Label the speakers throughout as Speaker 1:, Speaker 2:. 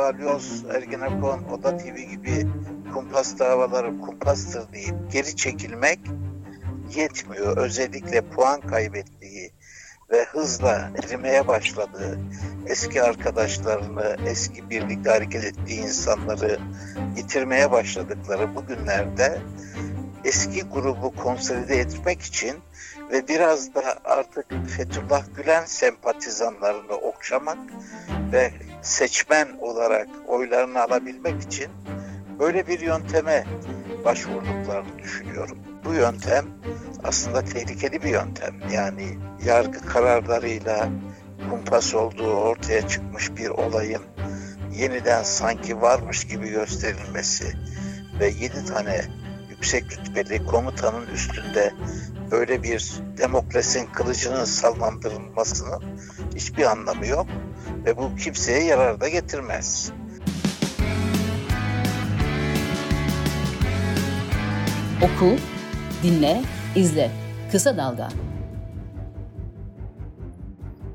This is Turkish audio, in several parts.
Speaker 1: Balyoz, Ergenekon, Oda TV gibi kumpas davaları kumpastır deyip geri çekilmek yetmiyor. Özellikle puan kaybettiği ve hızla erimeye başladığı eski arkadaşlarını, eski birlikte hareket ettiği insanları yitirmeye başladıkları bu günlerde eski grubu konsolide etmek için ve biraz da artık Fethullah Gülen sempatizanlarını okşamak ve seçmen olarak oylarını alabilmek için böyle bir yönteme başvurduklarını düşünüyorum. Bu yöntem aslında tehlikeli bir yöntem. Yani yargı kararlarıyla kumpas olduğu ortaya çıkmış bir olayın yeniden sanki varmış gibi gösterilmesi ve yedi tane yüksek rütbeli komutanın üstünde böyle bir demokrasinin kılıcının sallandırılmasının hiçbir anlamı yok ve bu kimseye yarar da getirmez.
Speaker 2: Oku, dinle, izle. Kısa Dalga.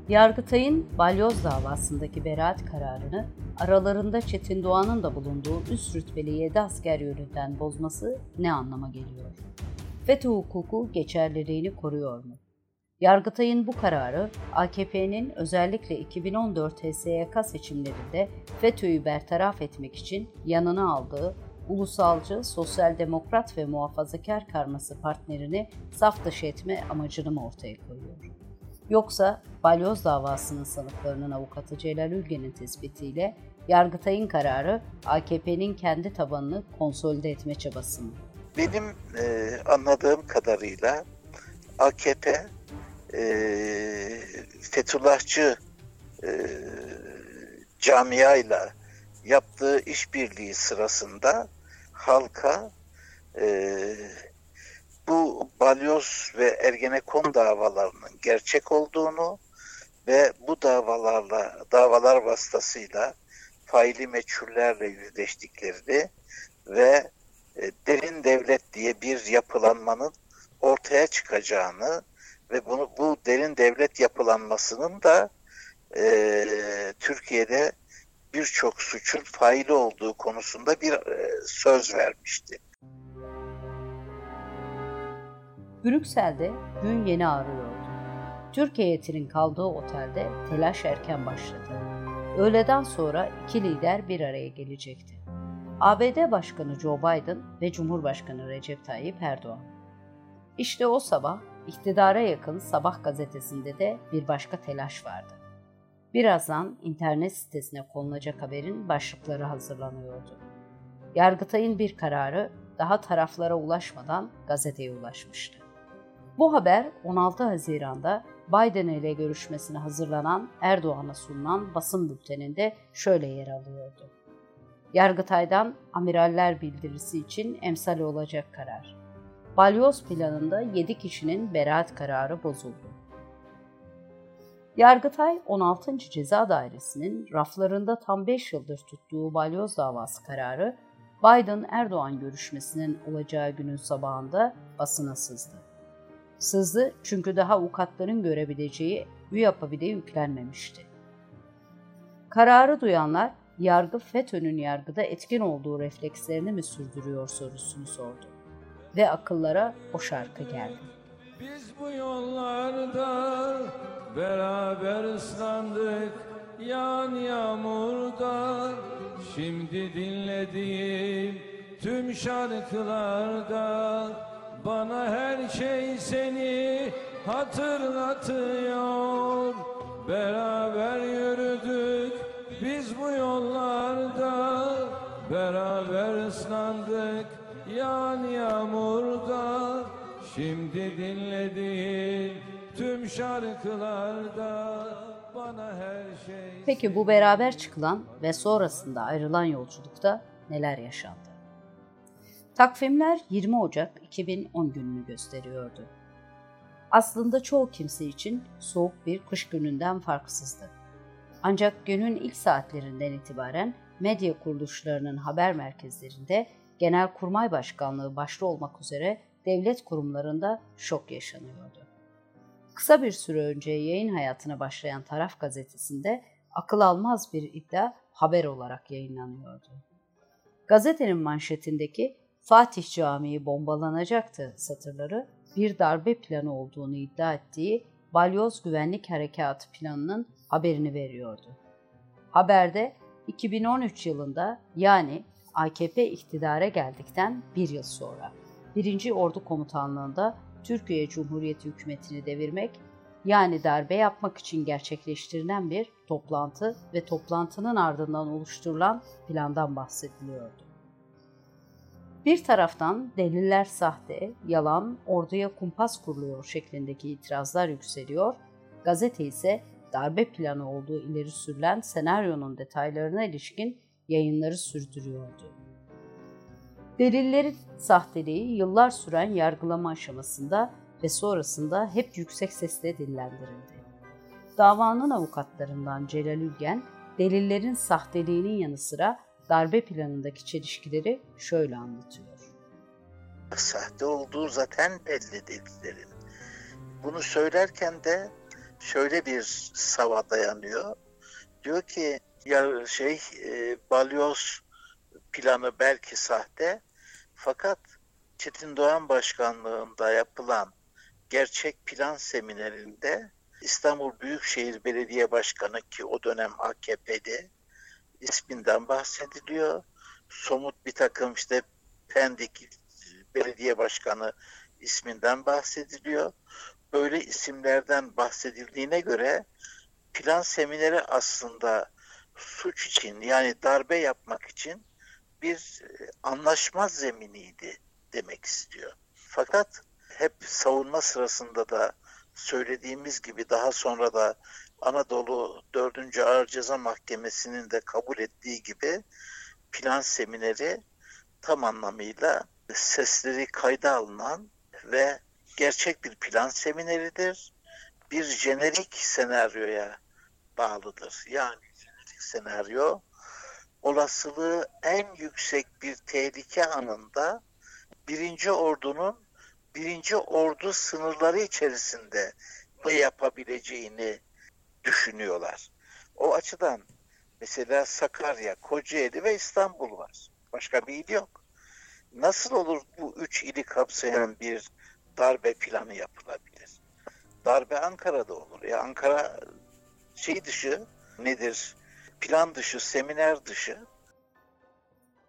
Speaker 2: Yargıtay'ın Balyoz davasındaki beraat kararını aralarında Çetin Doğan'ın da bulunduğu üst rütbeli 7 asker yönünden bozması ne anlama geliyor? FETÖ hukuku geçerliliğini koruyor mu? Yargıtay'ın bu kararı AKP'nin özellikle 2014 HSYK seçimlerinde FETÖ'yü bertaraf etmek için yanına aldığı ulusalcı, sosyal demokrat ve muhafazakar karması partnerini saf dışı etme amacını mı ortaya koyuyor? Yoksa balyoz davasının sanıklarının avukatı Celal Ülgen'in tespitiyle Yargıtay'ın kararı AKP'nin kendi tabanını konsolide etme çabası mı?
Speaker 1: Benim e, anladığım kadarıyla AKP e, Fethullahçı e, camiayla yaptığı işbirliği sırasında halka e, bu balyoz ve ergenekon davalarının gerçek olduğunu ve bu davalarla davalar vasıtasıyla faili meçhullerle yüzleştiklerini ve e, derin devlet diye bir yapılanmanın ortaya çıkacağını ve bunu bu derin devlet yapılanmasının da e, Türkiye'de birçok suçun faili olduğu konusunda bir e, söz vermişti.
Speaker 2: Brüksel'de gün yeni ağrıyordu. Türk heyetinin kaldığı otelde telaş erken başladı. Öğleden sonra iki lider bir araya gelecekti. ABD Başkanı Joe Biden ve Cumhurbaşkanı Recep Tayyip Erdoğan. İşte o sabah iktidara yakın Sabah gazetesinde de bir başka telaş vardı. Birazdan internet sitesine konulacak haberin başlıkları hazırlanıyordu. Yargıtay'ın bir kararı daha taraflara ulaşmadan gazeteye ulaşmıştı. Bu haber 16 Haziran'da Biden ile görüşmesine hazırlanan Erdoğan'a sunulan basın bülteninde şöyle yer alıyordu. Yargıtay'dan amiraller bildirisi için emsal olacak karar. Balyoz planında 7 kişinin beraat kararı bozuldu. Yargıtay 16. Ceza Dairesi'nin raflarında tam 5 yıldır tuttuğu balyoz davası kararı Biden-Erdoğan görüşmesinin olacağı günün sabahında basına sızdı. Sızdı çünkü daha avukatların görebileceği UYAP'a bile yüklenmemişti. Kararı duyanlar yargı FETÖ'nün yargıda etkin olduğu reflekslerini mi sürdürüyor sorusunu sordu. Ve akıllara o şarkı geldi. Biz bu yollarda beraber ıslandık yan yağmurda Şimdi dinlediğim tüm şarkılarda Bana her şey seni hatırlatıyor Beraber yürüdük biz bu yollarda Beraber ıslandık yan yağmurda Şimdi dinlediğin tüm şarkılarda bana her şey Peki bu beraber çıkılan ve sonrasında ayrılan yolculukta neler yaşandı? Takvimler 20 Ocak 2010 gününü gösteriyordu. Aslında çoğu kimse için soğuk bir kış gününden farksızdı. Ancak günün ilk saatlerinden itibaren medya kuruluşlarının haber merkezlerinde Genelkurmay Başkanlığı başta olmak üzere devlet kurumlarında şok yaşanıyordu. Kısa bir süre önce yayın hayatına başlayan Taraf gazetesinde akıl almaz bir iddia haber olarak yayınlanıyordu. Gazetenin manşetindeki Fatih Camii bombalanacaktı satırları bir darbe planı olduğunu iddia ettiği Balyoz Güvenlik Harekatı planının haberini veriyordu. Haberde 2013 yılında yani AKP iktidara geldikten bir yıl sonra 1. Ordu Komutanlığı'nda Türkiye Cumhuriyeti hükümetini devirmek yani darbe yapmak için gerçekleştirilen bir toplantı ve toplantının ardından oluşturulan plandan bahsediliyordu. Bir taraftan deliller sahte, yalan, orduya kumpas kuruluyor şeklindeki itirazlar yükseliyor, gazete ise darbe planı olduğu ileri sürülen senaryonun detaylarına ilişkin yayınları sürdürüyordu. Delillerin sahteliği yıllar süren yargılama aşamasında ve sonrasında hep yüksek sesle dillendirildi. Davanın avukatlarından Celal Ülgen, delillerin sahteliğinin yanı sıra darbe planındaki çelişkileri şöyle anlatıyor.
Speaker 1: Sahte olduğu zaten belli delillerin. Bunu söylerken de şöyle bir sava dayanıyor. Diyor ki ya şey e, balyoz planı belki sahte fakat Çetin Doğan başkanlığında yapılan gerçek plan seminerinde İstanbul Büyükşehir Belediye Başkanı ki o dönem AKP'de isminden bahsediliyor. Somut bir takım işte Pendik Belediye Başkanı isminden bahsediliyor. Böyle isimlerden bahsedildiğine göre plan semineri aslında suç için yani darbe yapmak için bir e, anlaşma zeminiydi demek istiyor. Fakat hep savunma sırasında da söylediğimiz gibi daha sonra da Anadolu 4. Ağır Ceza Mahkemesi'nin de kabul ettiği gibi plan semineri tam anlamıyla sesleri kayda alınan ve gerçek bir plan semineridir. Bir jenerik senaryoya bağlıdır. Yani jenerik senaryo olasılığı en yüksek bir tehlike anında birinci ordunun birinci ordu sınırları içerisinde ne yapabileceğini düşünüyorlar. O açıdan mesela Sakarya, Kocaeli ve İstanbul var. Başka bir il yok. Nasıl olur bu üç ili kapsayan bir darbe planı yapılabilir? Darbe Ankara'da olur. Ya Ankara şey dışı nedir? Plan dışı, seminer dışı.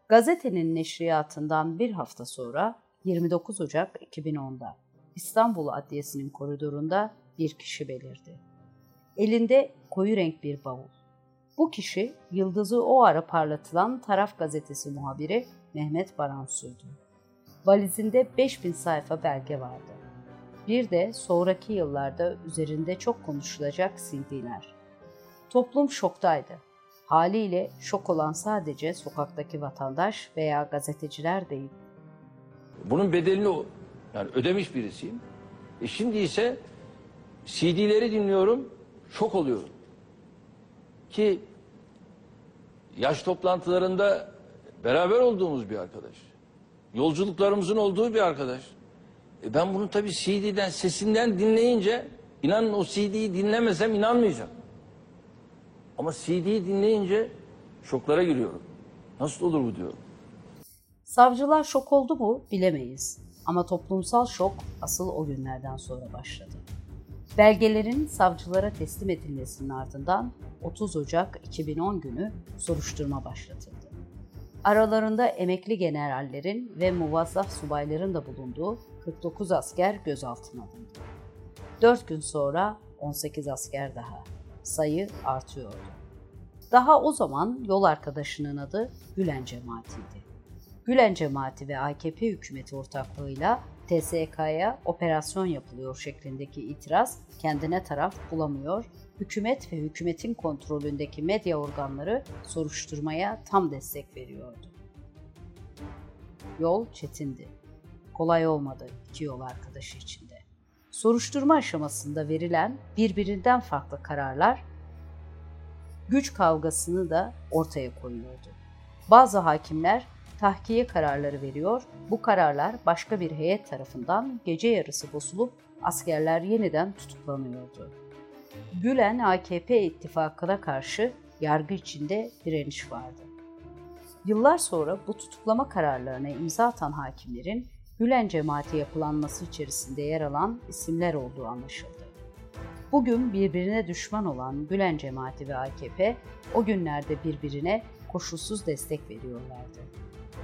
Speaker 2: Gazetenin neşriyatından bir hafta sonra 29 Ocak 2010'da İstanbul Adliyesi'nin koridorunda bir kişi belirdi. Elinde koyu renk bir bavul. Bu kişi yıldızı o ara parlatılan Taraf Gazetesi muhabiri Mehmet Baransu'ydu. Valizinde 5000 sayfa belge vardı. Bir de sonraki yıllarda üzerinde çok konuşulacak CD'ler. Toplum şoktaydı. Haliyle şok olan sadece sokaktaki vatandaş veya gazeteciler değil.
Speaker 3: Bunun bedelini yani ödemiş birisiyim. E şimdi ise CD'leri dinliyorum, şok oluyorum. Ki yaş toplantılarında beraber olduğumuz bir arkadaş. Yolculuklarımızın olduğu bir arkadaş. E ben bunu tabii CD'den, sesinden dinleyince inanın o CD'yi dinlemesem inanmayacağım. Ama CD'yi dinleyince şoklara giriyorum. Nasıl olur bu diyorum.
Speaker 2: Savcılar şok oldu mu bilemeyiz. Ama toplumsal şok asıl o günlerden sonra başladı. Belgelerin savcılara teslim edilmesinin ardından 30 Ocak 2010 günü soruşturma başlatıldı. Aralarında emekli generallerin ve muvazzaf subayların da bulunduğu 49 asker gözaltına alındı. 4 gün sonra 18 asker daha. Sayı artıyordu. Daha o zaman yol arkadaşının adı Gülen Cemaati'ydi. Gülen Cemaati ve AKP hükümeti ortaklığıyla TSK'ya operasyon yapılıyor şeklindeki itiraz kendine taraf bulamıyor, hükümet ve hükümetin kontrolündeki medya organları soruşturmaya tam destek veriyordu. Yol çetindi. Kolay olmadı iki yol arkadaşı içinde. Soruşturma aşamasında verilen birbirinden farklı kararlar güç kavgasını da ortaya koyuyordu. Bazı hakimler tahkiye kararları veriyor. Bu kararlar başka bir heyet tarafından gece yarısı bozulup askerler yeniden tutuklanıyordu. Gülen AKP ittifakına karşı yargı içinde direniş vardı. Yıllar sonra bu tutuklama kararlarına imza atan hakimlerin Gülen cemaati yapılanması içerisinde yer alan isimler olduğu anlaşıldı. Bugün birbirine düşman olan Gülen cemaati ve AKP o günlerde birbirine koşulsuz destek veriyorlardı.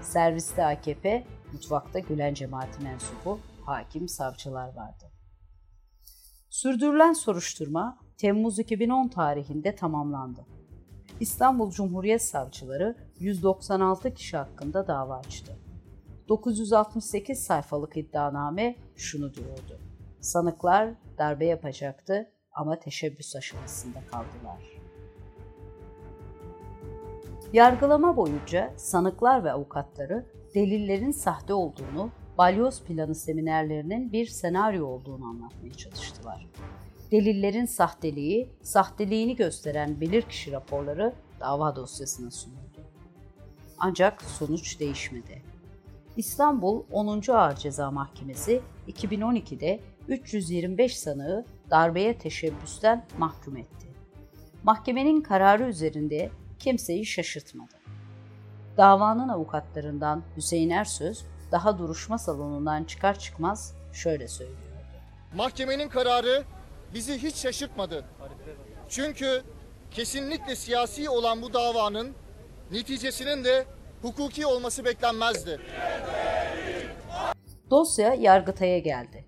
Speaker 2: Serviste AKP, mutfakta Gülen cemaati mensubu, hakim, savcılar vardı. Sürdürülen soruşturma Temmuz 2010 tarihinde tamamlandı. İstanbul Cumhuriyet Savcıları 196 kişi hakkında dava açtı. 968 sayfalık iddianame şunu diyordu. Sanıklar darbe yapacaktı ama teşebbüs aşamasında kaldılar. Yargılama boyunca sanıklar ve avukatları delillerin sahte olduğunu, balyoz planı seminerlerinin bir senaryo olduğunu anlatmaya çalıştılar. Delillerin sahteliği, sahteliğini gösteren bilirkişi raporları dava dosyasına sunuldu. Ancak sonuç değişmedi. İstanbul 10. Ağır Ceza Mahkemesi 2012'de 325 sanığı darbeye teşebbüsten mahkum etti. Mahkemenin kararı üzerinde kimseyi şaşırtmadı. Davanın avukatlarından Hüseyin Ersöz daha duruşma salonundan çıkar çıkmaz şöyle söylüyordu.
Speaker 4: Mahkemenin kararı bizi hiç şaşırtmadı. Çünkü kesinlikle siyasi olan bu davanın neticesinin de hukuki olması beklenmezdi.
Speaker 2: Dosya Yargıtay'a geldi.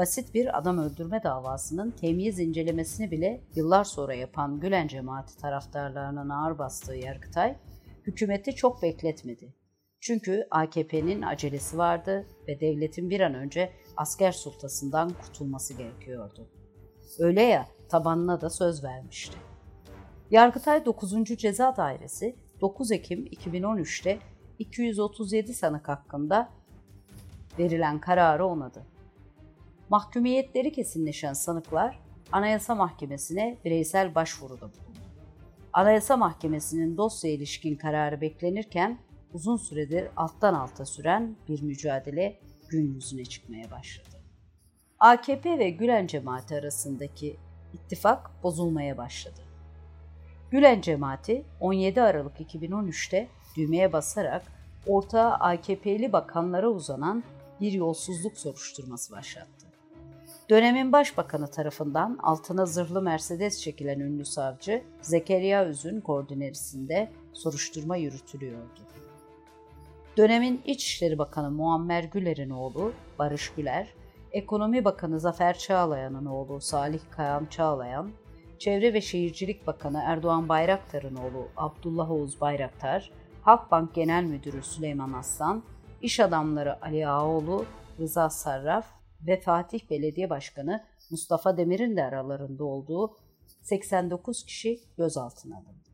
Speaker 2: Basit bir adam öldürme davasının temyiz incelemesini bile yıllar sonra yapan Gülen cemaati taraftarlarının ağır bastığı Yargıtay, hükümeti çok bekletmedi. Çünkü AKP'nin acelesi vardı ve devletin bir an önce asker sultasından kurtulması gerekiyordu. Öyle ya tabanına da söz vermişti. Yargıtay 9. Ceza Dairesi 9 Ekim 2013'te 237 sanık hakkında verilen kararı onadı. Mahkumiyetleri kesinleşen sanıklar Anayasa Mahkemesi'ne bireysel başvuruda bulundu. Anayasa Mahkemesi'nin dosya ilişkin kararı beklenirken uzun süredir alttan alta süren bir mücadele gün yüzüne çıkmaya başladı. AKP ve Gülen cemaati arasındaki ittifak bozulmaya başladı. Gülen cemaati 17 Aralık 2013'te düğmeye basarak ortağa AKP'li bakanlara uzanan bir yolsuzluk soruşturması başlattı. Dönemin başbakanı tarafından altına zırhlı Mercedes çekilen ünlü savcı Zekeriya Üz'ün koordinerisinde soruşturma yürütülüyordu. Dönemin İçişleri Bakanı Muammer Güler'in oğlu Barış Güler, Ekonomi Bakanı Zafer Çağlayan'ın oğlu Salih Kayam Çağlayan, Çevre ve Şehircilik Bakanı Erdoğan Bayraktar'ın oğlu Abdullah Oğuz Bayraktar, Halkbank Genel Müdürü Süleyman Aslan, iş adamları Ali Ağoğlu, Rıza Sarraf ve Fatih Belediye Başkanı Mustafa Demir'in de aralarında olduğu 89 kişi gözaltına alındı.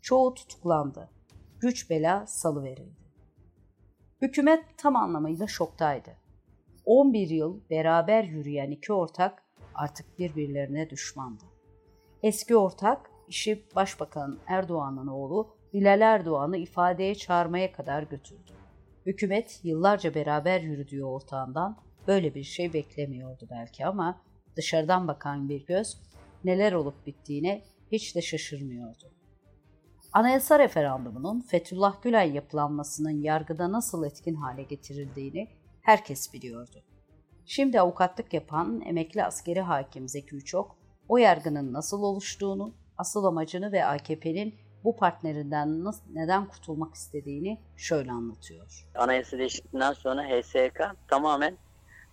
Speaker 2: Çoğu tutuklandı. Güç bela salı verildi. Hükümet tam anlamıyla şoktaydı. 11 yıl beraber yürüyen iki ortak artık birbirlerine düşmandı. Eski ortak işi Başbakan Erdoğan'ın oğlu Bilal Erdoğan'ı ifadeye çağırmaya kadar götürdü. Hükümet yıllarca beraber yürüdüğü ortağından böyle bir şey beklemiyordu belki ama dışarıdan bakan bir göz neler olup bittiğine hiç de şaşırmıyordu. Anayasa referandumunun Fethullah Gülen yapılanmasının yargıda nasıl etkin hale getirildiğini herkes biliyordu. Şimdi avukatlık yapan emekli askeri hakim Zeki Uçok, o yargının nasıl oluştuğunu, asıl amacını ve AKP'nin bu partnerinden nasıl, neden kurtulmak istediğini şöyle anlatıyor.
Speaker 5: Anayasa değişikliğinden sonra HSK tamamen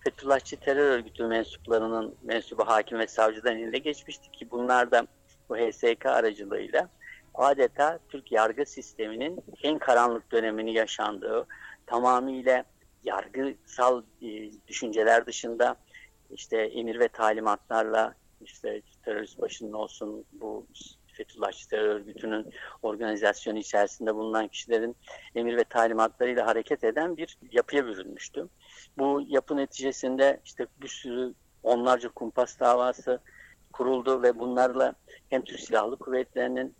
Speaker 5: Fethullahçı terör örgütü mensuplarının mensubu hakim ve savcıdan eline geçmişti ki bunlar da bu HSK aracılığıyla adeta Türk yargı sisteminin en karanlık dönemini yaşandığı, tamamıyla yargısal e, düşünceler dışında işte emir ve talimatlarla işte terörist başının olsun bu Fethullahçı terör örgütünün organizasyonu içerisinde bulunan kişilerin emir ve talimatlarıyla hareket eden bir yapıya bürünmüştü. Bu yapı neticesinde işte bir sürü onlarca kumpas davası kuruldu ve bunlarla hem Türk Silahlı Kuvvetleri'nin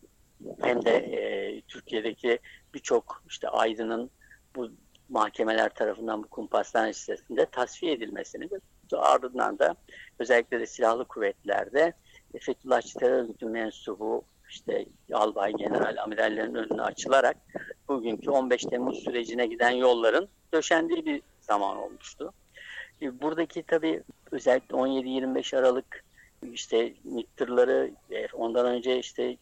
Speaker 5: hem de e, Türkiye'deki birçok işte aydının bu mahkemeler tarafından bu kumpaslar listesinde tasfiye edilmesini ve ardından da özellikle de silahlı kuvvetlerde Fethullahçı terör örgütü mensubu işte albay, general, amirallerin önüne açılarak bugünkü 15 Temmuz sürecine giden yolların döşendiği bir zaman olmuştu. E, buradaki tabii özellikle 17-25 Aralık işte MİT'tırları ondan önce işte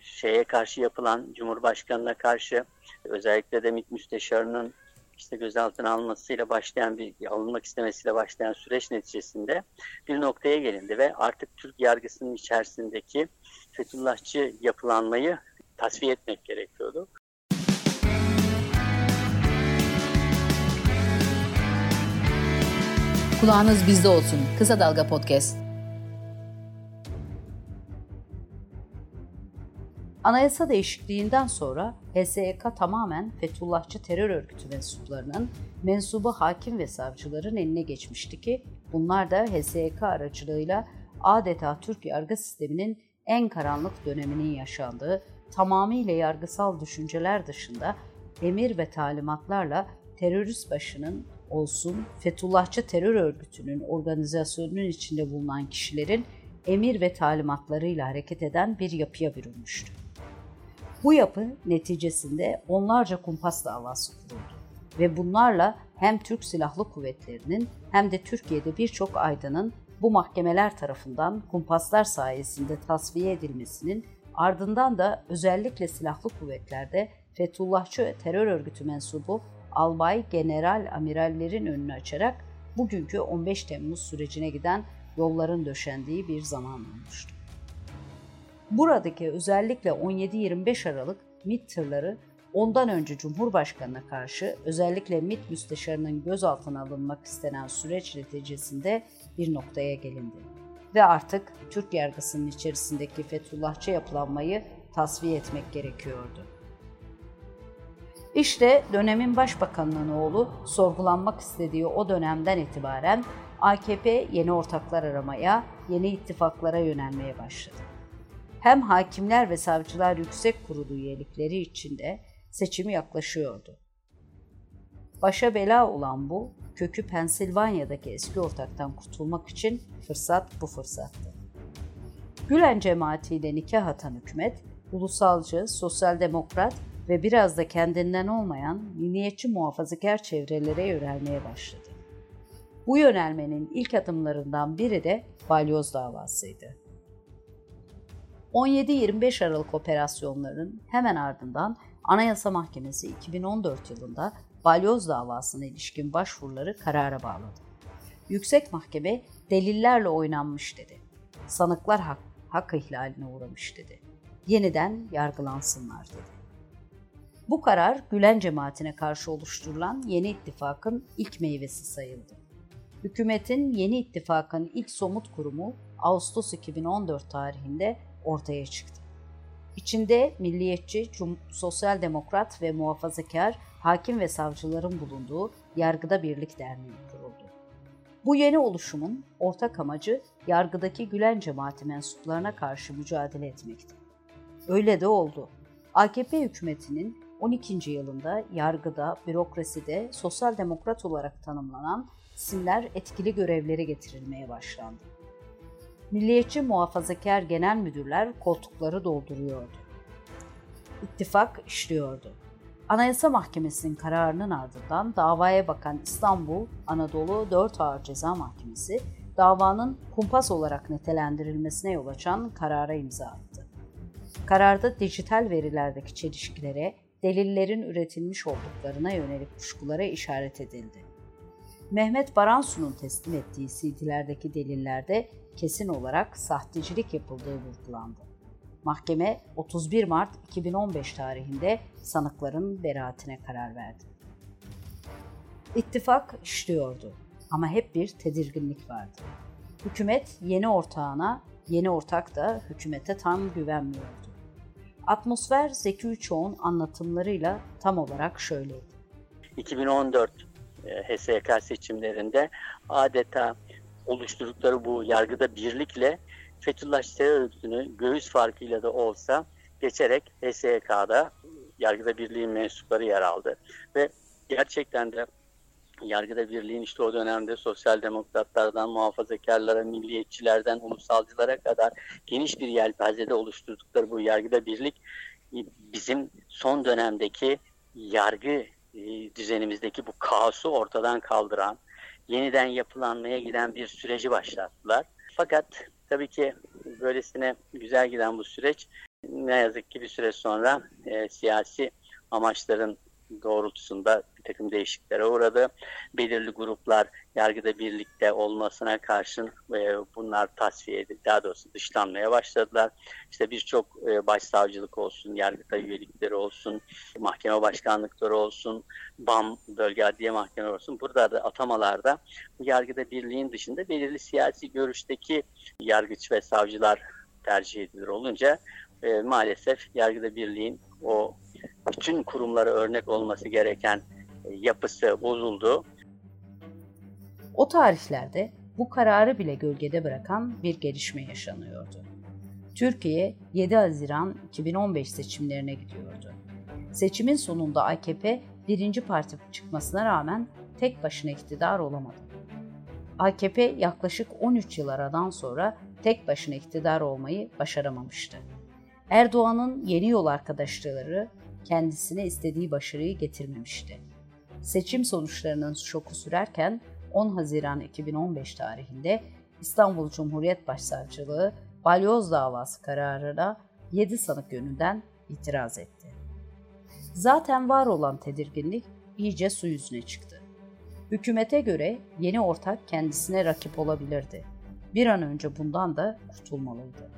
Speaker 5: şeye karşı yapılan Cumhurbaşkanı'na karşı özellikle de MİT müsteşarının işte gözaltına alınmasıyla başlayan bir alınmak istemesiyle başlayan süreç neticesinde bir noktaya gelindi ve artık Türk yargısının içerisindeki Fethullahçı yapılanmayı tasfiye etmek gerekiyordu.
Speaker 2: Kulağınız bizde olsun. Kısa Dalga Podcast. Anayasa değişikliğinden sonra HSYK tamamen Fethullahçı terör örgütü mensuplarının mensubu hakim ve savcıların eline geçmişti ki bunlar da HSYK aracılığıyla adeta Türk yargı sisteminin en karanlık döneminin yaşandığı, tamamıyla yargısal düşünceler dışında emir ve talimatlarla terörist başının olsun Fethullahçı terör örgütünün organizasyonunun içinde bulunan kişilerin emir ve talimatlarıyla hareket eden bir yapıya bürünmüştü. Bu yapı neticesinde onlarca kumpas davası kuruldu ve bunlarla hem Türk Silahlı Kuvvetleri'nin hem de Türkiye'de birçok aydının bu mahkemeler tarafından kumpaslar sayesinde tasfiye edilmesinin ardından da özellikle silahlı kuvvetlerde Fethullahçı terör örgütü mensubu albay, general, amirallerin önünü açarak bugünkü 15 Temmuz sürecine giden yolların döşendiği bir zaman olmuştu. Buradaki özellikle 17-25 Aralık MİT tırları ondan önce Cumhurbaşkanı'na karşı özellikle MİT müsteşarının gözaltına alınmak istenen süreç neticesinde bir noktaya gelindi. Ve artık Türk yargısının içerisindeki Fethullahçı yapılanmayı tasfiye etmek gerekiyordu. İşte dönemin başbakanının oğlu sorgulanmak istediği o dönemden itibaren AKP yeni ortaklar aramaya, yeni ittifaklara yönelmeye başladı. Hem hakimler ve savcılar yüksek kurulu üyelikleri içinde seçimi yaklaşıyordu. Başa bela olan bu, kökü Pensilvanya'daki eski ortaktan kurtulmak için fırsat bu fırsattı. Gülen cemaatiyle nikah atan hükümet, ulusalcı, sosyal demokrat ve biraz da kendinden olmayan milliyetçi muhafazakar çevrelere yönelmeye başladı. Bu yönelmenin ilk adımlarından biri de balyoz davasıydı. 17-25 Aralık operasyonlarının hemen ardından Anayasa Mahkemesi 2014 yılında balyoz davasına ilişkin başvuruları karara bağladı. Yüksek Mahkeme delillerle oynanmış dedi. Sanıklar hak, hak ihlaline uğramış dedi. Yeniden yargılansınlar dedi. Bu karar Gülen cemaatine karşı oluşturulan yeni ittifakın ilk meyvesi sayıldı. Hükümetin yeni ittifakın ilk somut kurumu Ağustos 2014 tarihinde ortaya çıktı. İçinde milliyetçi, sosyal demokrat ve muhafazakar hakim ve savcıların bulunduğu Yargıda Birlik Derneği kuruldu. Bu yeni oluşumun ortak amacı yargıdaki Gülen cemaati mensuplarına karşı mücadele etmekti. Öyle de oldu. AKP hükümetinin 12. yılında yargıda, bürokraside sosyal demokrat olarak tanımlanan isimler etkili görevlere getirilmeye başlandı. Milliyetçi muhafazakar genel müdürler koltukları dolduruyordu. İttifak işliyordu. Anayasa Mahkemesi'nin kararının ardından davaya bakan İstanbul Anadolu 4 Ağır Ceza Mahkemesi davanın kumpas olarak nitelendirilmesine yol açan karara imza attı. Kararda dijital verilerdeki çelişkilere, delillerin üretilmiş olduklarına yönelik kuşkulara işaret edildi. Mehmet Baransu'nun teslim ettiği CD'lerdeki delillerde kesin olarak sahtecilik yapıldığı vurgulandı. Mahkeme 31 Mart 2015 tarihinde sanıkların beraatine karar verdi. İttifak işliyordu ama hep bir tedirginlik vardı. Hükümet yeni ortağına, yeni ortak da hükümete tam güvenmiyordu. Atmosfer Zeki Üçoğ'un anlatımlarıyla tam olarak şöyleydi.
Speaker 5: 2014 e, HSYK seçimlerinde adeta oluşturdukları bu yargıda birlikle Fethullah terör örgütünü göğüs farkıyla da olsa geçerek HSYK'da yargıda birliğin mensupları yer aldı. Ve gerçekten de yargıda birliğin işte o dönemde sosyal demokratlardan, muhafazakarlara, milliyetçilerden, ulusalcılara kadar geniş bir yelpazede oluşturdukları bu yargıda birlik bizim son dönemdeki yargı e, düzenimizdeki bu kaosu ortadan kaldıran, yeniden yapılanmaya giden bir süreci başlattılar. Fakat tabii ki böylesine güzel giden bu süreç ne yazık ki bir süre sonra e, siyasi amaçların doğrultusunda bir takım değişikliklere uğradı. Belirli gruplar yargıda birlikte olmasına karşın e, bunlar tasfiye edildi. Daha doğrusu dışlanmaya başladılar. İşte birçok e, başsavcılık olsun, yargıta üyelikleri olsun, mahkeme başkanlıkları olsun, BAM bölge adliye mahkemeleri olsun. Burada da atamalarda yargıda birliğin dışında belirli siyasi görüşteki yargıç ve savcılar tercih edilir olunca e, maalesef yargıda birliğin o bütün kurumlara örnek olması gereken e, yapısı bozuldu.
Speaker 2: O tarihlerde bu kararı bile gölgede bırakan bir gelişme yaşanıyordu. Türkiye 7 Haziran 2015 seçimlerine gidiyordu. Seçimin sonunda AKP birinci parti çıkmasına rağmen tek başına iktidar olamadı. AKP yaklaşık 13 yıl aradan sonra tek başına iktidar olmayı başaramamıştı. Erdoğan'ın yeni yol arkadaşları kendisine istediği başarıyı getirmemişti. Seçim sonuçlarının şoku sürerken 10 Haziran 2015 tarihinde İstanbul Cumhuriyet Başsavcılığı balyoz davası kararına 7 sanık yönünden itiraz etti. Zaten var olan tedirginlik iyice su yüzüne çıktı. Hükümete göre yeni ortak kendisine rakip olabilirdi. Bir an önce bundan da kurtulmalıydı.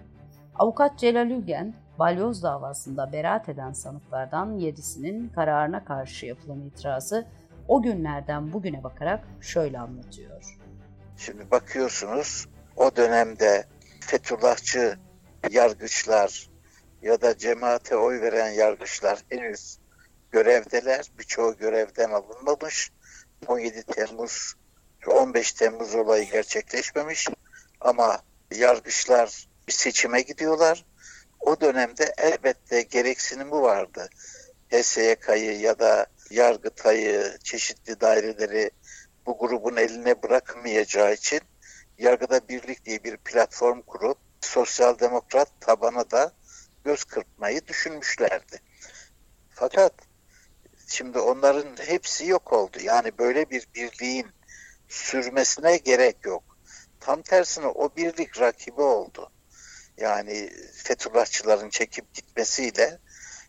Speaker 2: Avukat Celal Ülgen, balyoz davasında beraat eden sanıklardan yedisinin kararına karşı yapılan itirazı o günlerden bugüne bakarak şöyle anlatıyor.
Speaker 1: Şimdi bakıyorsunuz o dönemde Fethullahçı yargıçlar ya da cemaate oy veren yargıçlar henüz görevdeler. Birçoğu görevden alınmamış. 17 Temmuz 15 Temmuz olayı gerçekleşmemiş ama yargıçlar bir seçime gidiyorlar. O dönemde elbette gereksinimi vardı. HSYK'yı ya da Yargıtay'ı, çeşitli daireleri bu grubun eline bırakmayacağı için Yargıda Birlik diye bir platform kurup sosyal demokrat tabana da göz kırpmayı düşünmüşlerdi. Fakat şimdi onların hepsi yok oldu. Yani böyle bir birliğin sürmesine gerek yok. Tam tersine o birlik rakibi oldu. Yani Fethullahçıların çekip gitmesiyle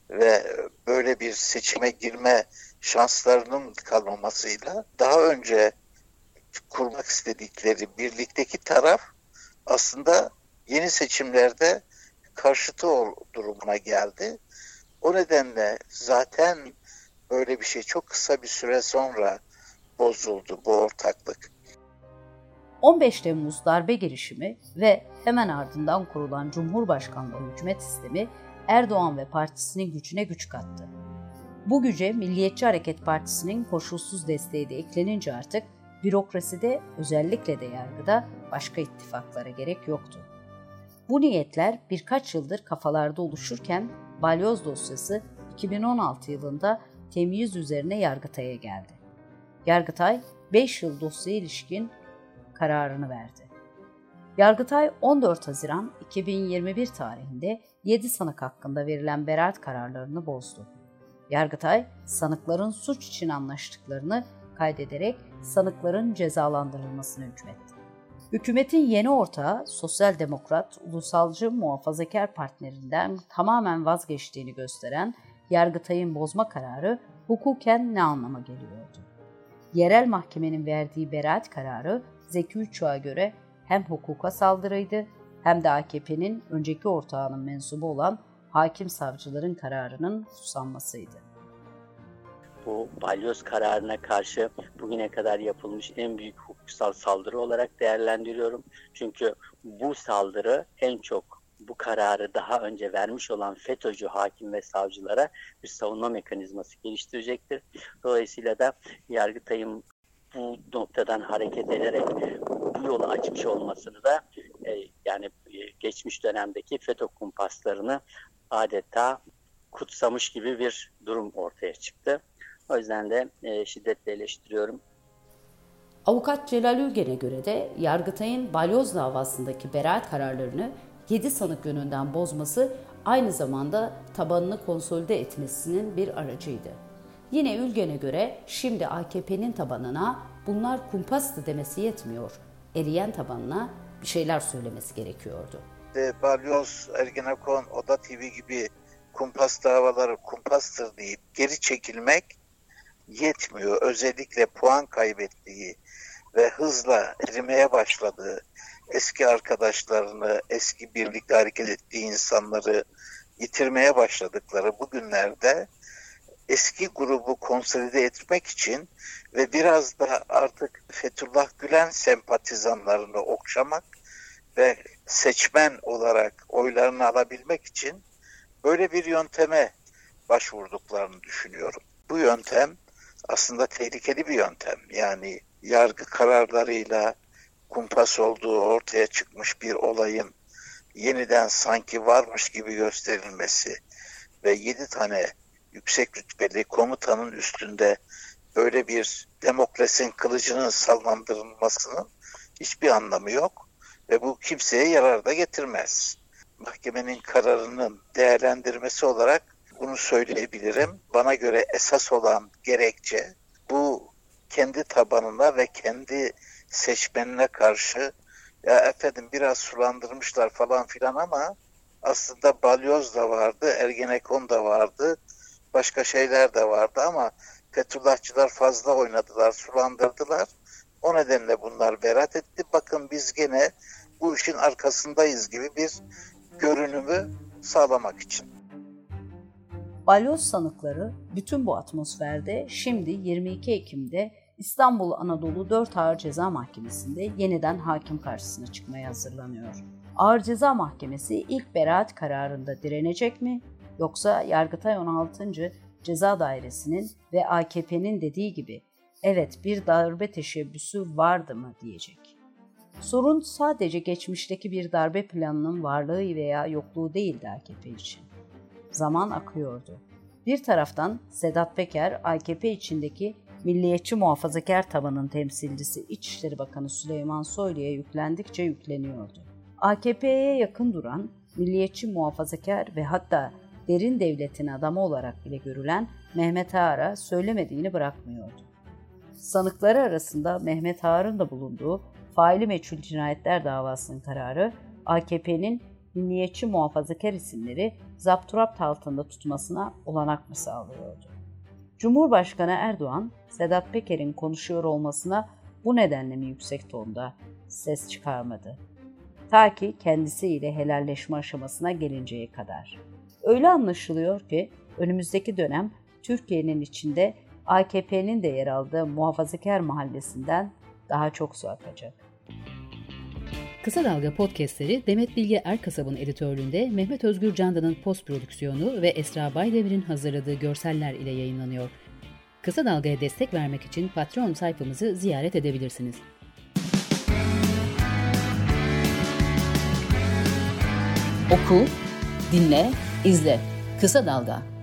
Speaker 1: ve böyle bir seçime girme şanslarının kalmamasıyla daha önce kurmak istedikleri birlikteki taraf aslında yeni seçimlerde karşıtı durumuna geldi. O nedenle zaten böyle bir şey çok kısa bir süre sonra bozuldu bu ortaklık.
Speaker 2: 15 Temmuz darbe girişimi ve hemen ardından kurulan Cumhurbaşkanlığı hükümet sistemi Erdoğan ve partisinin gücüne güç kattı. Bu güce Milliyetçi Hareket Partisi'nin koşulsuz desteği de eklenince artık bürokraside özellikle de yargıda başka ittifaklara gerek yoktu. Bu niyetler birkaç yıldır kafalarda oluşurken balyoz dosyası 2016 yılında temyiz üzerine Yargıtay'a geldi. Yargıtay 5 yıl dosyaya ilişkin kararını verdi. Yargıtay 14 Haziran 2021 tarihinde 7 sanık hakkında verilen beraat kararlarını bozdu. Yargıtay, sanıkların suç için anlaştıklarını kaydederek sanıkların cezalandırılmasını hükmetti. Hükümetin yeni ortağı Sosyal Demokrat, Ulusalcı Muhafazakar partnerinden tamamen vazgeçtiğini gösteren Yargıtay'ın bozma kararı hukuken ne anlama geliyordu? Yerel mahkemenin verdiği beraat kararı Zeki Üççuğa göre hem hukuka saldırıydı hem de AKP'nin önceki ortağının mensubu olan hakim savcıların kararının susanmasıydı.
Speaker 5: Bu balyoz kararına karşı bugüne kadar yapılmış en büyük hukuksal saldırı olarak değerlendiriyorum. Çünkü bu saldırı en çok bu kararı daha önce vermiş olan FETÖ'cü hakim ve savcılara bir savunma mekanizması geliştirecektir. Dolayısıyla da Yargıtay'ın bu noktadan hareket ederek bu yolu açmış olmasını da e, yani e, geçmiş dönemdeki FETÖ kumpaslarını adeta kutsamış gibi bir durum ortaya çıktı. O yüzden de e, şiddetle eleştiriyorum.
Speaker 2: Avukat Celal Ülgen'e göre de Yargıtay'ın balyoz davasındaki beraat kararlarını 7 sanık yönünden bozması aynı zamanda tabanını konsolide etmesinin bir aracıydı. Yine Ülgen'e göre şimdi AKP'nin tabanına bunlar kumpastı demesi yetmiyor. Eriyen tabanına bir şeyler söylemesi gerekiyordu.
Speaker 1: E, Balyoz, Ergenekon, Oda TV gibi kumpas davaları kumpastır deyip geri çekilmek yetmiyor. Özellikle puan kaybettiği ve hızla erimeye başladığı eski arkadaşlarını, eski birlikte hareket ettiği insanları yitirmeye başladıkları bu günlerde eski grubu konsolide etmek için ve biraz da artık Fethullah Gülen sempatizanlarını okşamak ve seçmen olarak oylarını alabilmek için böyle bir yönteme başvurduklarını düşünüyorum. Bu yöntem aslında tehlikeli bir yöntem. Yani yargı kararlarıyla kumpas olduğu ortaya çıkmış bir olayın yeniden sanki varmış gibi gösterilmesi ve yedi tane yüksek rütbeli komutanın üstünde böyle bir demokrasinin kılıcının sallandırılmasının hiçbir anlamı yok ve bu kimseye yarar da getirmez. Mahkemenin kararının değerlendirmesi olarak bunu söyleyebilirim. Bana göre esas olan gerekçe bu kendi tabanına ve kendi seçmenine karşı ya efendim biraz sulandırmışlar falan filan ama aslında balyoz da vardı, ergenekon da vardı, başka şeyler de vardı ama Fethullahçılar fazla oynadılar, sulandırdılar. O nedenle bunlar berat etti. Bakın biz gene bu işin arkasındayız gibi bir görünümü sağlamak için.
Speaker 2: Balyoz sanıkları bütün bu atmosferde şimdi 22 Ekim'de İstanbul Anadolu 4 Ağır Ceza Mahkemesi'nde yeniden hakim karşısına çıkmaya hazırlanıyor. Ağır Ceza Mahkemesi ilk beraat kararında direnecek mi yoksa Yargıtay 16. Ceza Dairesi'nin ve AKP'nin dediği gibi evet bir darbe teşebbüsü vardı mı diyecek. Sorun sadece geçmişteki bir darbe planının varlığı veya yokluğu değildi AKP için. Zaman akıyordu. Bir taraftan Sedat Peker, AKP içindeki milliyetçi muhafazakar tabanın temsilcisi İçişleri Bakanı Süleyman Soylu'ya yüklendikçe yükleniyordu. AKP'ye yakın duran, milliyetçi muhafazakar ve hatta derin devletin adamı olarak bile görülen Mehmet Ağar'a söylemediğini bırakmıyordu. Sanıkları arasında Mehmet Ağar'ın da bulunduğu faili meçhul cinayetler davasının kararı AKP'nin milliyetçi muhafazakar isimleri zapturapt altında tutmasına olanak mı sağlıyordu? Cumhurbaşkanı Erdoğan, Sedat Peker'in konuşuyor olmasına bu nedenle mi yüksek tonda ses çıkarmadı? Ta ki kendisiyle helalleşme aşamasına gelinceye kadar. Öyle anlaşılıyor ki önümüzdeki dönem Türkiye'nin içinde AKP'nin de yer aldığı muhafazakar mahallesinden daha çok su akacak.
Speaker 6: Kısa Dalga podcastleri Demet Bilge Erkasab'ın editörlüğünde Mehmet Özgür Candan'ın post prodüksiyonu ve Esra Baydemir'in hazırladığı görseller ile yayınlanıyor. Kısa Dalga'ya destek vermek için Patreon sayfamızı ziyaret edebilirsiniz. Oku, dinle, izle. Kısa Dalga.